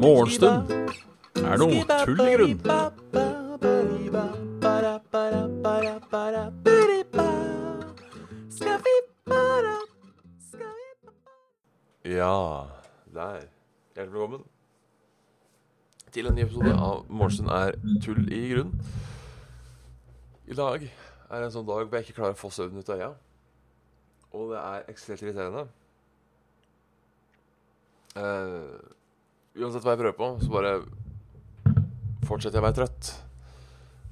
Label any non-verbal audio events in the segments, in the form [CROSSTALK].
Morgenstund er noe tull i grunn. Ja, der. Hjertelig velkommen til en ny episode av Morgenstund er tull i grunn. I dag er en sånn dag hvor jeg ikke klarer å få søvn ut av øya. Er ekstremt irriterende. Uh, uansett hva jeg prøver på, så bare fortsetter jeg å være trøtt.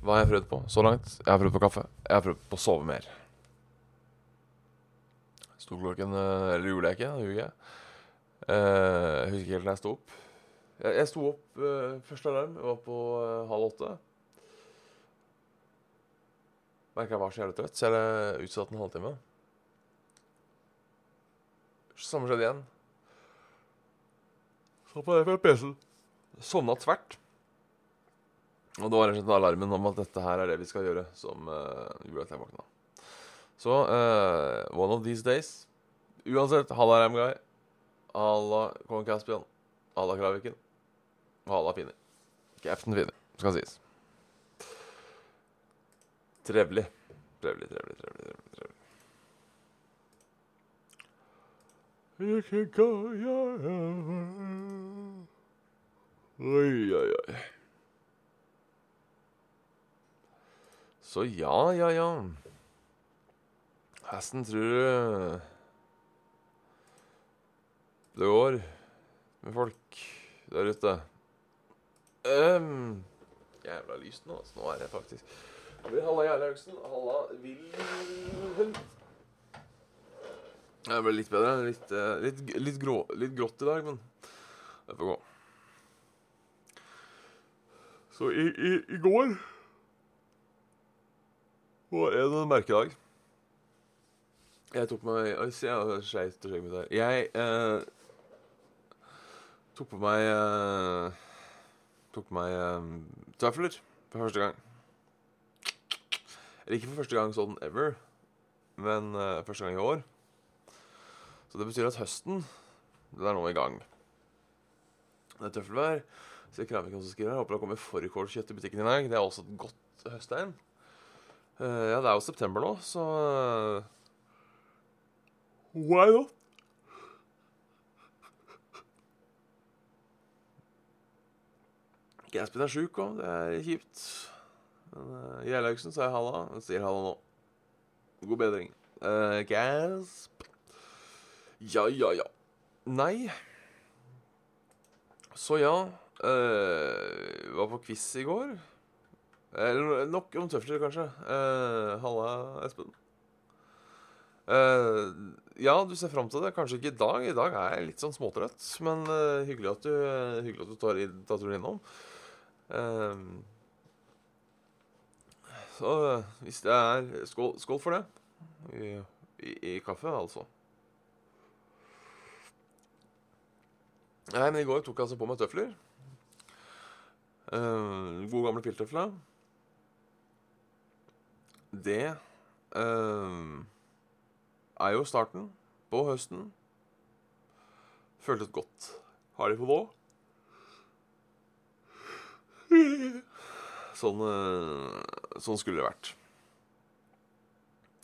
Hva har jeg prøvd på så langt? Jeg har prøvd på kaffe. Jeg har prøvd på å sove mer. Sto klokken eh, Eller gjorde jeg ikke? Jeg. Uh, jeg husker ikke helt når jeg sto opp. Jeg, jeg sto opp uh, første alarm. Jeg var på uh, halv åtte. Merka jeg var så jævlig trøtt, så jeg utsatte en halvtime. Samme skjedde igjen. Så på PC-en. Sovna tvert. Og det var rett og slett alarmen om at dette her er det vi skal gjøre, som uh, gjorde at jeg våkna. Så uh, one of these days Uansett, halla Ramguy. Halla Kong Caspian. Halla Kraviken. Halla Fini. Captain Fini, skal sies. Trevelig. Trevelig, trevelig, trevelig. trevelig, trevelig. Oi, oi, oi. Så ja, ja, ja. Hesten tror du det går med folk der ute? Um, jævla lyst nå, altså. Nå er jeg faktisk Halla Gjerlaugsen. Halla Wilhelm. Det ble litt bedre. Litt, eh, litt, litt, grå, litt grått i dag, men det får gå. Så i, i, i går var det en merkedag. Jeg tok meg Oi, se, jeg skeit skjegget mitt her. Jeg eh, tok på meg eh, Tok på meg eh, tøfler for første gang. Eller ikke for første gang sånn ever, men eh, første gang i år. Så det betyr at høsten den er nå i gang. Det er tøffelvær. Så jeg Kravik som skriver her. Håper det kommer fårikålkjøtt i butikken i dag. Det er også et godt høsttegn. Uh, ja, det er jo september nå, så eh, Why not? Gaspin er sjuk òg, det er kjipt. Men uh, Gjerlaugsen sa halla. Han sier halla nå. God bedring. Uh, Gasp. Ja, ja, ja. Nei. Så ja. Uh, var på quiz i går. Eller nok om tøfler, kanskje. Uh, halla, Espen. Uh, ja, du ser fram til det. Kanskje ikke i dag. I dag er jeg litt sånn småtrøtt. Men uh, hyggelig at du, uh, hyggelig at du tar, i- tar turen innom. Uh, så hvis det er Skål, skål for det. I, i, I kaffe, altså. Nei, men i går tok jeg altså på meg tøfler. Uh, gode, gamle piltøfler. Det uh, er jo starten på høsten. Føltes godt. Har de på nå? Sånn, eh, sånn skulle det vært.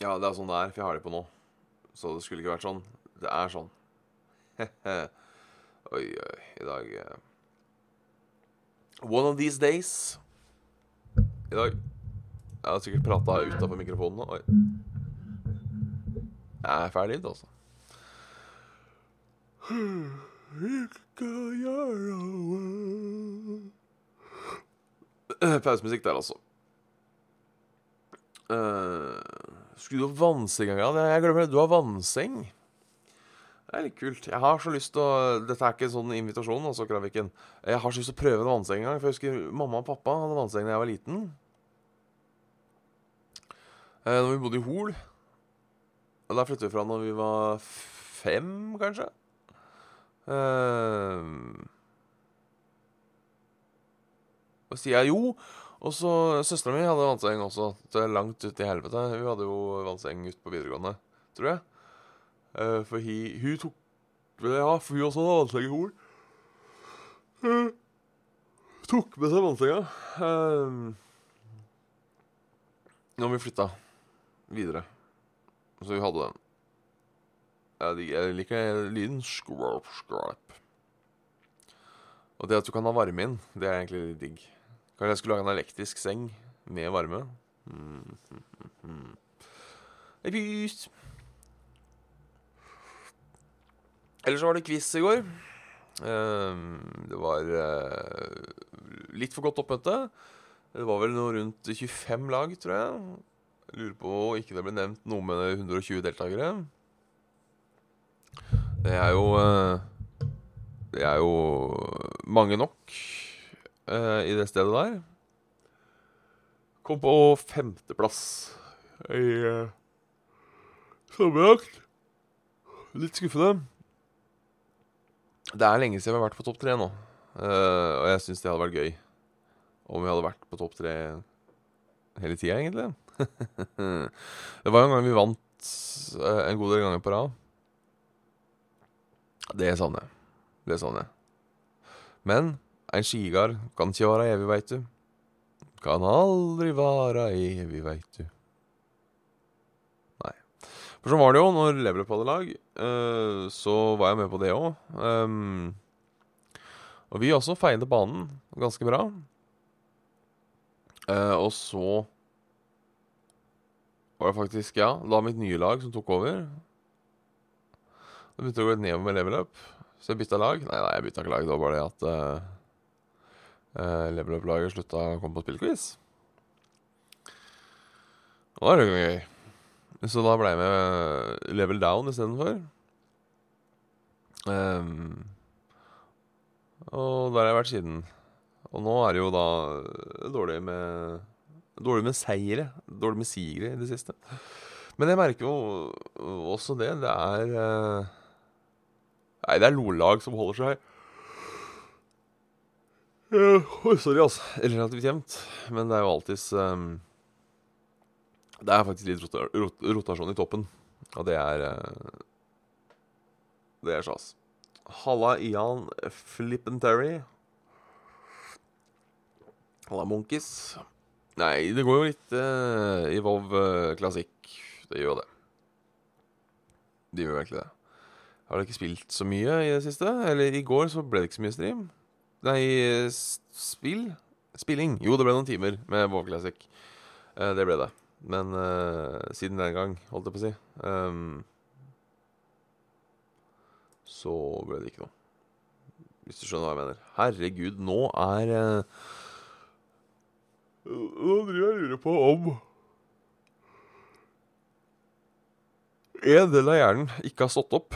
Ja, det er sånn det er, for jeg har de på nå. Så det skulle ikke vært sånn. Det er sånn. [LAUGHS] oi, oi, i dag uh... One of these days. I dag Jeg har sikkert prata utafor mikrofonen nå. Oi. Jeg er ferdig, altså. Pausemusikk der, altså. Uh, skulle du ha vannseng en gang? Jeg glemmer det. Du har vannseng. Det er litt kult. Jeg har så lyst til å Dette er ikke en sånn invitasjon, altså, Kraviken. Jeg har så lyst til å prøve en vannseng en gang. For jeg husker mamma og pappa hadde vannseng da jeg var liten. Eh, når vi bodde i Hol. Og Der flyttet vi fra når vi var fem, kanskje. Eh, Hva sier jeg? Jo, og så søstera mi hadde vannseng også. Er langt ut i helvete. Hun hadde jo vannseng ute på videregående. tror jeg. Eh, for hi, hun tok Ja, for hun også hadde vannseng i Hol. Eh, tok med seg vannsenga. Uh, når vi flytta videre. Så vi hadde den. Jeg, jeg liker lyden. Skrap, skrap. Og det at du kan ha varme inn, det er egentlig litt digg. Kanskje jeg skulle lage en elektrisk seng med varme. Mm, mm, mm. Rus. Ellers så var det quiz i går. Ehm, det var eh, litt for godt oppmøte. Det var vel noe rundt 25 lag, tror jeg. jeg lurer på ikke det ble nevnt noe med 120 deltakere. Det er jo eh, Det er jo mange nok uh, i det stedet der. Kom på femteplass i sammenlagt. Litt skuffende. Det er lenge siden vi har vært på topp tre nå. Uh, og jeg syns det hadde vært gøy om vi hadde vært på topp tre hele tida, egentlig. [LAUGHS] det var jo en gang vi vant uh, en god del ganger på rad. Det savner jeg. Det savner jeg. Men en skigard kan ikke være evig, veit du. Kan aldri være evig, veit du. For sånn var det jo når Level Up hadde lag. Uh, så var jeg med på det òg. Um, og vi også feide banen ganske bra. Uh, og så var det faktisk, ja, da mitt nye lag som tok over. Det begynte å gå nedover med level up, så jeg bytta lag. Nei, nei jeg bytta ikke lag. Det var bare det at uh, uh, level up-laget slutta å komme på spillquiz. Og da er det jo gøy. Så da ble jeg med level down istedenfor. Um, og der har jeg vært siden. Og nå er det jo da dårlig med Dårlig med seire. Dårlig med sigre i det siste. Men jeg merker jo også det. Det er uh, Nei, det er Lolag som holder seg uh, Sorry, altså. Relativt jevnt. Men det er jo alltids um, Det er faktisk litt rota rot rotasjon i toppen. Og det er uh, Det er sjas. Halla, Ian Flippentary. Halla, Munkis. Nei, det går jo litt uh, i Vov uh, Klasikk. Det gjør det. Det gjør egentlig det. Har dere ikke spilt så mye i det siste? Eller i går så ble det ikke så mye stream. Nei, spill? Spilling. Jo, det ble noen timer med Vov Classic. Uh, det ble det. Men siden den gang, holdt jeg på å si um, Så ble det ikke noe. Hvis du skjønner hva jeg mener. Herregud, nå er Nå driver jeg og lurer på om en del av hjernen ikke har stått opp.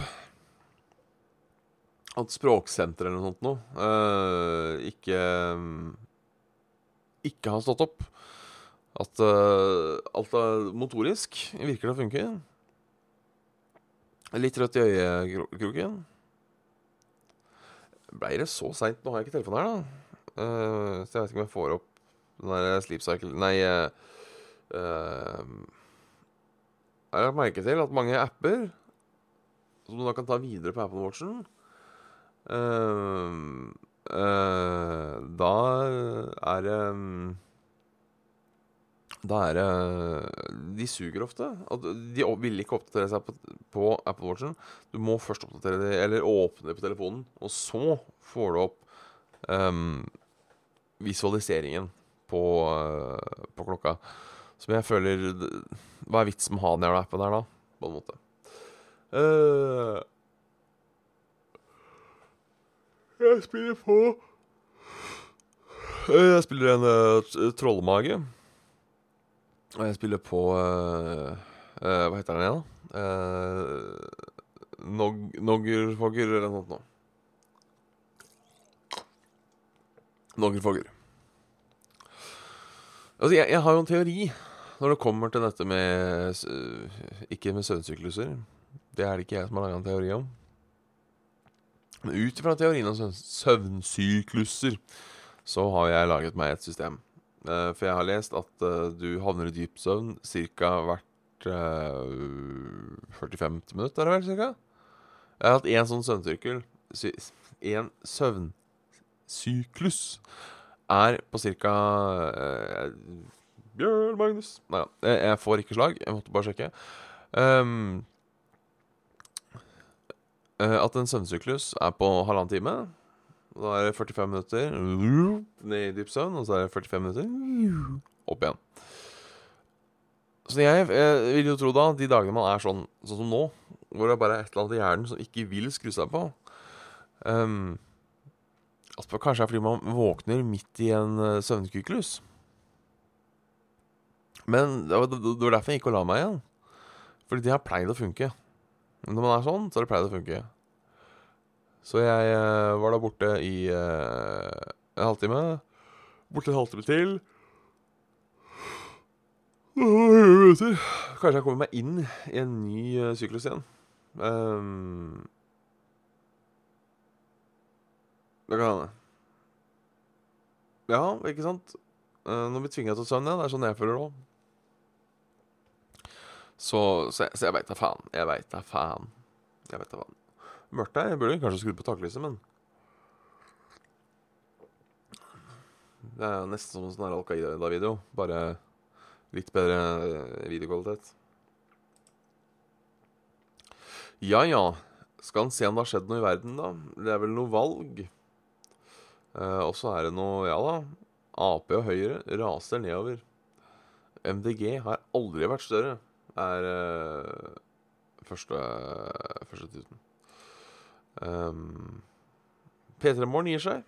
At språksenter eller noe sånt noe uh, ikke Ikke har stått opp. At uh, alt er motorisk virker det å funke. Litt rødt i øyekroken. Blei det så seint? Nå har jeg ikke telefonen her, da. Uh, så jeg vet ikke om jeg får opp den der sleep cycle Nei uh, Jeg har merke til at mange apper som du da kan ta videre på Apple Watchen uh, Da er det um, da er det De suger ofte. De vil ikke oppdatere seg på, på, Apple Watchen. Du må først oppdatere det, eller åpne det på telefonen, og så får du opp um, visualiseringen på, uh, på, klokka. Som jeg føler Hva er vitsen med å ha den jævla appen her, da? På en måte. Uh, jeg spiller på Jeg spiller en uh, trollmage. Og jeg spiller på uh, uh, Hva heter den igjen, da? Uh, Nog Noggerfogger eller noe sånt noe. Noggerfogger. Altså, jeg, jeg, har jo en teori når det kommer til dette med Ikke med søvnsykluser. Det er det ikke jeg som har laga en teori om. Men ut ifra teorien om søvnsykluser så har jeg laget meg et system. Uh, for jeg har lest at uh, du havner i dyp søvn ca. hvert hvert uh, 45 minutter, er det vel, cirka. Jeg har hatt én sånn søvnsirkel. Én søvnsyklus er på uh, Bjørn Magnus Nei, jeg, jeg får ikke slag. Jeg måtte bare sjekke. Um, at en søvnsyklus er på halvannen time. Da er det 45 minutter ned i dyp søvn, og så er det 45 minutter opp igjen. Så jeg, jeg vil jo tro da, de dagene man er sånn, sånn som nå, hvor det bare er et eller annet i hjernen som ikke vil skru seg på um, kanskje det er fordi man våkner midt i en uh, søvnkyklus. Men det var, det var derfor jeg gikk og la meg igjen. Fordi det har pleid å funke. Når man er sånn, så har det pleid å funke. Så jeg uh, var da borte i uh, en halvtime. Borte en halvtime til. Kanskje jeg kommer meg inn i en ny uh, syklus igjen. Um, det kan hende. Ja, ikke sant? Uh, blir vi tvinga til søvn igjen, det er sånn jeg føler det. Så, så, jeg, så jeg veit da faen. Jeg veit da faen. Jeg vet da faen. Mørkt der. Jeg burde kanskje skrudd på taklyset, men Det er nesten som en sånn Al Qaida-video. Bare litt bedre eh, videokvalitet. Ja ja. Skal en se om det har skjedd noe i verden, da? Det er vel noe valg. Eh, og så er det noe Ja da. Ap og Høyre raser nedover. MDG har aldri vært større, er eh, første, første tuten. Um, P3 Morgen gir seg.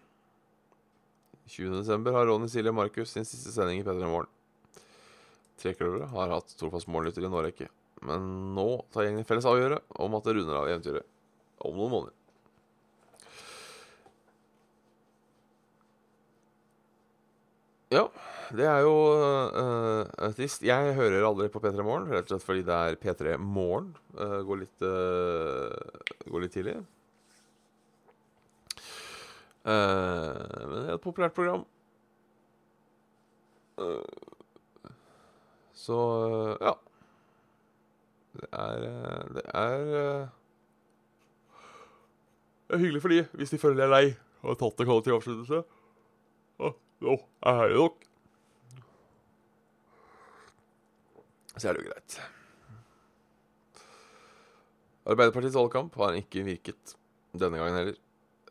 20.12. har Ronny Silje Markus sin siste sending i P3 Morgen. Trekløveret har hatt trofast morgenlytter i en årrekke, men nå tar gjengen felles avgjøre om at det runder av eventyret om noen måneder. Ja, det er jo uh, trist. Jeg hører aldri på P3 Morgen, rett og slett fordi det er P3 Morgen. Uh, går, litt, uh, går litt tidlig. Men det er et populært program. så ja. Det er Det er Det er hyggelig for de, hvis de føler de er lei og har tatt en kollektiv avsluttelse. Nå er det nok. Så er det jo greit. Arbeiderpartiets valgkamp har ikke virket denne gangen heller.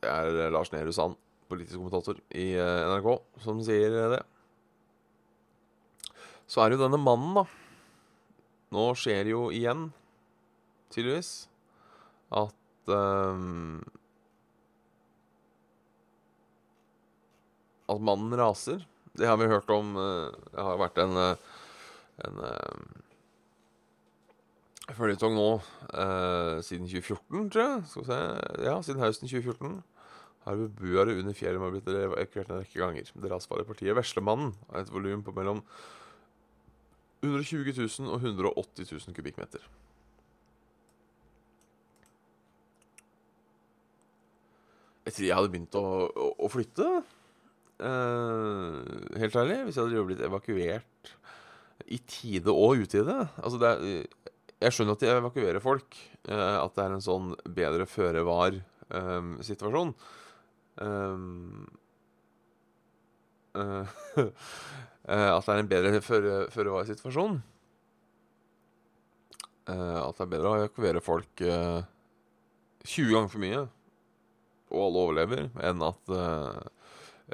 Det er Lars Nehru Sand, politisk kommentator i eh, NRK, som sier det. Så er det jo denne mannen, da. Nå skjer det jo igjen, tydeligvis, at um, at mannen raser. Det har vi hørt om. Eh, det har vært en, eh, en, eh, føljetong nå eh, siden 2014, tror jeg. Skal vi se. Ja, siden høsten 2014 har beboere under fjellet blitt evakuert en rekke ganger. Det rasfarlige partiet Veslemannen har et volum på mellom 120 000 og 180 000 kubikkmeter. Tror jeg hadde begynt å, å, å flytte. eh, helt ærlig, hvis jeg hadde blitt evakuert i tide og utide altså det er, Jeg skjønner at de evakuerer folk. Eh, at det er en sånn bedre føre var-situasjon. Um, uh, [LAUGHS] at det er en bedre føre var-situasjon. at det er bedre å evakuere folk 20 ganger for mye, og alle overlever, enn at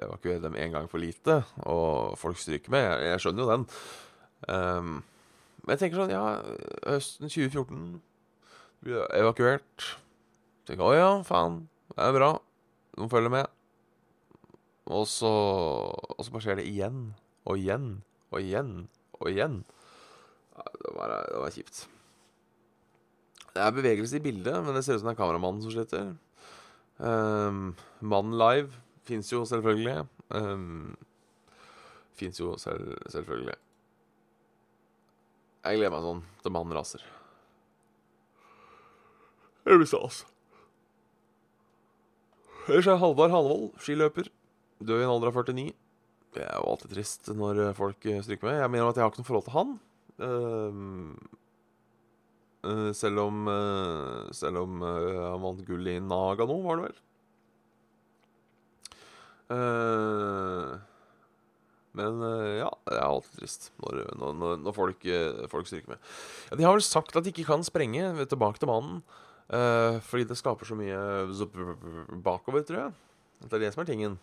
evakuere dem én gang for lite, og folk stryker med. Jeg, jeg skjønner jo den. Um, men jeg tenker sånn, ja, høsten 2014 blir evakuert. Tenker å ja, faen, det er bra. Noen følger med. Og så, og så bare skjer det igjen og igjen og igjen og igjen. Det, var, det var kjipt. Det er bevegelse i bildet, men det ser ut som det er kameramannen som sliter. Um, mannen live Fins jo selvfølgelig. Um, Fins jo selv, selvfølgelig. Jeg gleder meg sånn til mannen raser. Det blir stas. Ellers er Halvard Halvold skiløper. Død i en alder av 49. Det er jo alltid trist når folk stryker med. Jeg mener at jeg har ikke noe forhold til han. Eh, selv om eh, Selv om eh, han vant gull i Nagano, var det vel? Eh, men eh, ja, det er alltid trist når, når, når, folk, eh, folk stryker med. Ja, de har vel sagt at de ikke kan sprenge tilbake til mannen. Eh, fordi det skaper så mye bakover, tror jeg. Det er det som er tingen.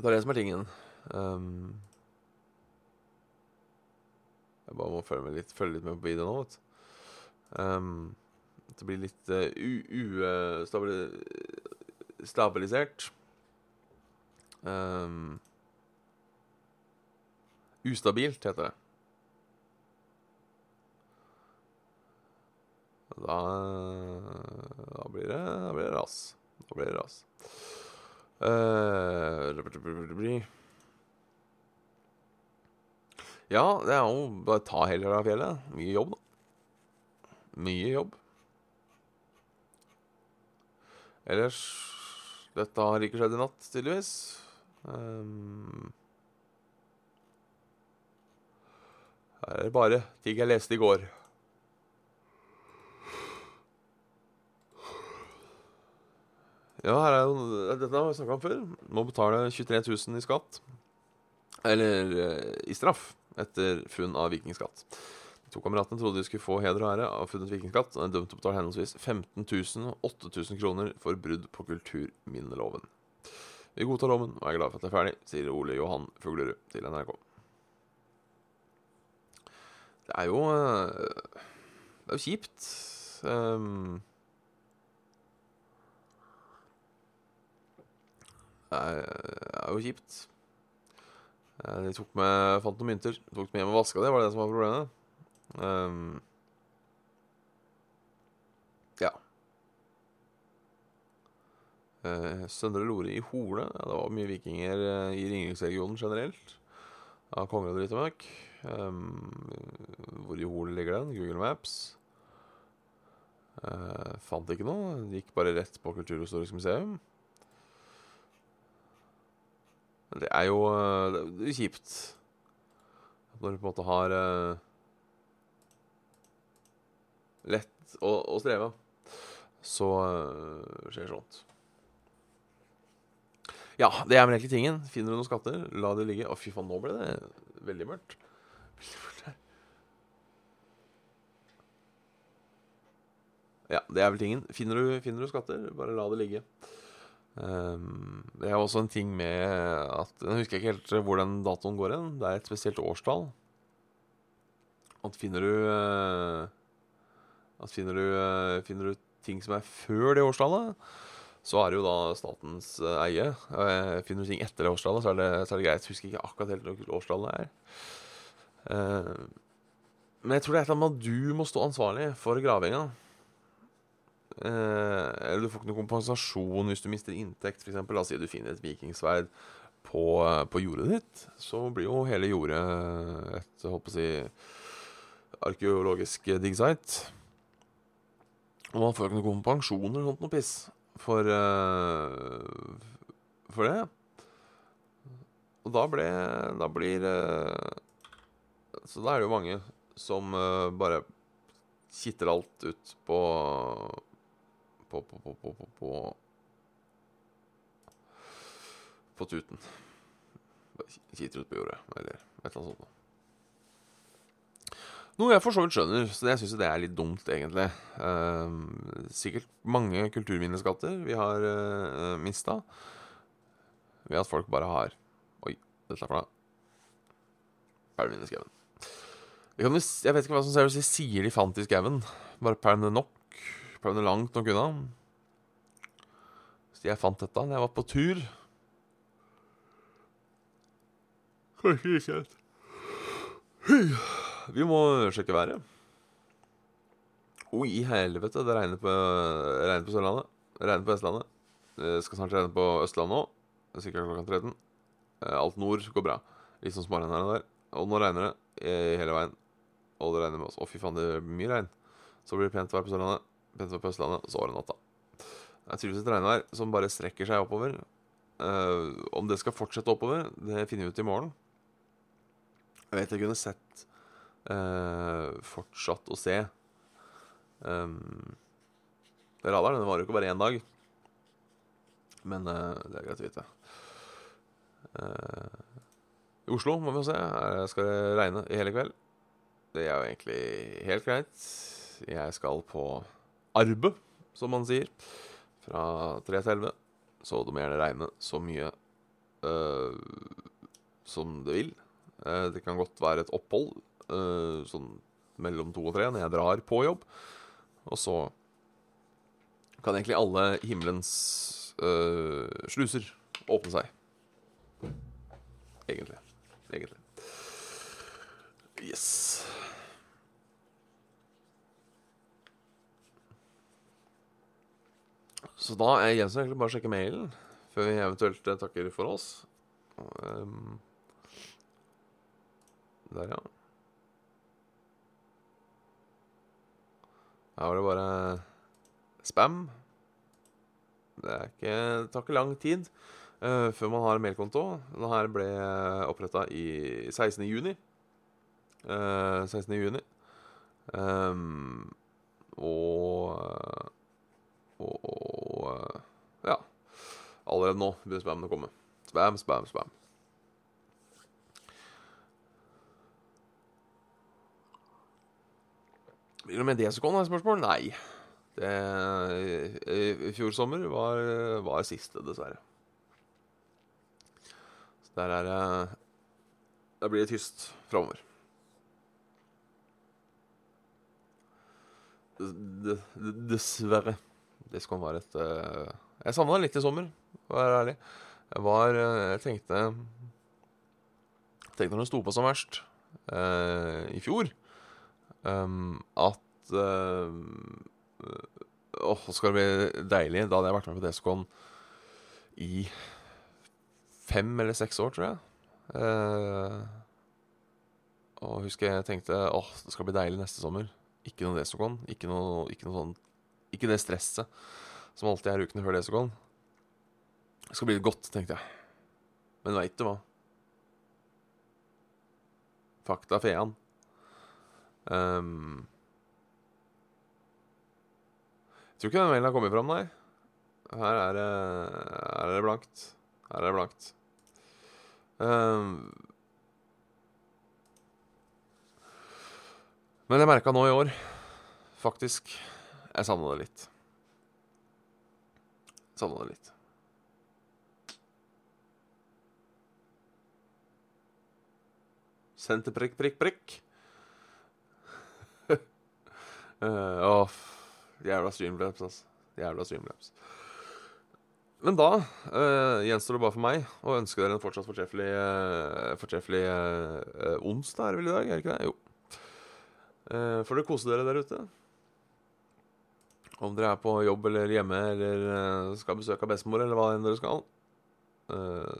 Det er det som er tingen. Um, jeg bare må følge, litt, følge litt med på videoen nå, vet du. Um, det blir litt uh, ustabilisert. Um, ustabilt, heter det. Da, da blir det Da blir det ras. Da blir det ras. Uh, ja, det er jo bare ta heller av fjellet. Mye jobb, da. Mye jobb. Ellers Dette har ikke skjedd i natt, tydeligvis. Um, her er det bare ting jeg leste i går. Ja, her er jo Dette har vi snakka om før. Må betale 23 000 i skatt. Eller eh, i straff etter funn av vikingskatt. De to kameratene trodde de skulle få heder og ære av funnet vikingskatt, og er dømt til å betale henholdsvis 15 000 og 8000 kroner for brudd på kulturminneloven. Vi godtar loven og er glad for at det er ferdig, sier Ole Johan Fuglerud til NRK. Det er jo eh, Det er jo kjipt. Um, er, er jo kjipt. Eh, De tok med, fant noen mynter, tok dem hjem og vaska det, var det det som var problemet. Um, ja. Uh, Søndre Lore i Hole. Ja, det var mye vikinger eh, i Ringeriksregionen generelt. Av konger og dritt møkk. Ehm, hvor i Hole ligger den? Google Maps. Uh, fant ikke noe. Gikk bare rett på Kulturhistorisk museum. Det er jo eh, det er jo kjipt. Når du på en måte har uh, lett å, å streve, så uh, skjer sånt. Ja, det er vel egentlig tingen. Finner du noen skatter, la det ligge. Å, fy faen, nå ble det veldig mørkt. Ja, det er vel tingen. Finner du, finner du skatter, bare la det ligge. Um, det er også en ting med at Jeg husker ikke helt hvor den datoen går hen. Det er et spesielt årstall. At finner du eh, At finner du, eh, finner du ting som er før det årstallet, så er det jo da statens eh, eie. Eh, finner du ting etter det årstallet, så er det, så er det greit. Jeg husker ikke akkurat helt hvilket årstallet er. Uh, men jeg tror det er et eller annet med at du må stå ansvarlig for gravinga. Eh, eller du får ikke noe kompensasjon hvis du mister inntekt. Eksempel, La oss si du finner et vikingsverd på, på jordet ditt. Så blir jo hele jordet et holdt på å si, arkeologisk diggsite. Og man får ikke noen kompensasjon eller sånt noe piss for, eh, for det. Og da, ble, da blir eh, Så da er det jo mange som bare kitter alt ut på på, på, på, på, på, tuten. Kiter ut på jordet, eller et eller annet sånt. noe. Jeg for så vidt skjønner, så jeg syns det er litt dumt, egentlig. Ehm, sikkert mange kulturminneskatter vi har uh, mista ved at folk bare har Oi, dette er for kan Jeg vet ikke hva som sier sier de fant i skauen. Bare pælmene nok. Pælmene langt nok unna. Så jeg fant dette da jeg var på tur. Kanskje ikke helt. Vi må sjekke været. Oi, i helvete. Det regner på, regner på Sørlandet. Det regner på Vestlandet. Det skal snart regne på Østlandet òg. Sikkert klokka 13. Eh, Alt nord går bra. Litt sånn småregn her og der. Og nå regner det eh, hele veien. Og det regner med oss. Å, fy faen, det blir mye regn. Så blir det pent vær på Sørlandet, pent på Østlandet, og så var det natta. Det er tydeligvis et regnvær som bare strekker seg oppover. Uh, om det skal fortsette oppover, det finner vi ut i morgen. Jeg vet jeg kunne sett uh, fortsatt å se. Um, radaren den varer jo ikke bare én dag. Men uh, det er greit å vite. I Oslo må vi jo se. Her skal det regne i hele kveld. Det er jo egentlig helt greit. Jeg skal på arbeid, som man sier, fra tre til elleve. Så det må gjerne regne så mye uh, som det vil. Uh, det kan godt være et opphold uh, sånn mellom to og tre når jeg drar på jobb. Og så kan egentlig alle himmelens sluser åpne seg. Egentlig. Egentlig. Yes. Så da er jeg egentlig bare å sjekke mailen før vi eventuelt eh, takker for oss. Um, der, ja. Her var det bare spam. Det, ikke, det tar ikke lang tid uh, før man har mailkonto. Denne ble oppretta i 16. juni. Uh, 16. juni. Um, og, og Ja. Allerede nå begynner spammen å komme. Spam, spam, spam. Blir det med Desicon? er Spørsmål? Nei. Det, I fjor sommer var, var siste, dessverre. Så der er det Der blir det tyst framover. Dessverre. Det skal være et uh, Jeg savna det litt i sommer, for å være ærlig. Jeg var Jeg tenkte Tenkte når det sto på som verst eh, i fjor um, at uh, Åh, skal det bli deilig. Da hadde jeg vært med på Descon i fem eller seks år, tror jeg. Eh, og husker jeg tenkte åh, det skal bli deilig neste sommer. Ikke noe Descon. Ikke noe, ikke noe sånn Ikke det stresset som alltid er ukene før Descon. Det skal bli godt, tenkte jeg. Men veit du hva? Fakta fean. Um, jeg tror ikke den mailen har kommet fram, nei. Her er det, her er det blankt. Her er det blankt. Um, men jeg merka nå i år, faktisk Jeg savna det litt. Savna det litt. Send til prikk, prikk, prikk. [LAUGHS] uh, oh, jævla Streamlabs, altså. Jævla Streamlabs. Men da uh, gjenstår det bare for meg å ønske dere en fortsatt fortreffelig, uh, uh, onsdag er det vel i dag, er det ikke det? Jo. Får dere kose dere der ute. Om dere er på jobb eller hjemme eller skal besøke bestemor eller hva enn dere skal,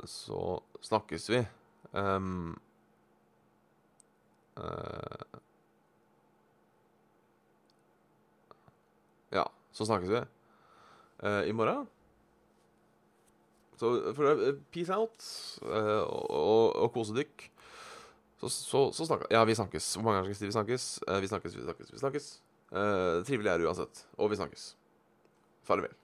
så snakkes vi. Um, ja, så snakkes vi i morgen. Så for uh, peace out uh, og, og kose dykk. Så, så, så snakkes Ja, vi snakkes. Hvor mange ganger skal jeg si vi snakkes? Uh, vi snakkes, vi snakkes, vi snakkes. Uh, trivelig er det uansett. Og vi snakkes. Farvel.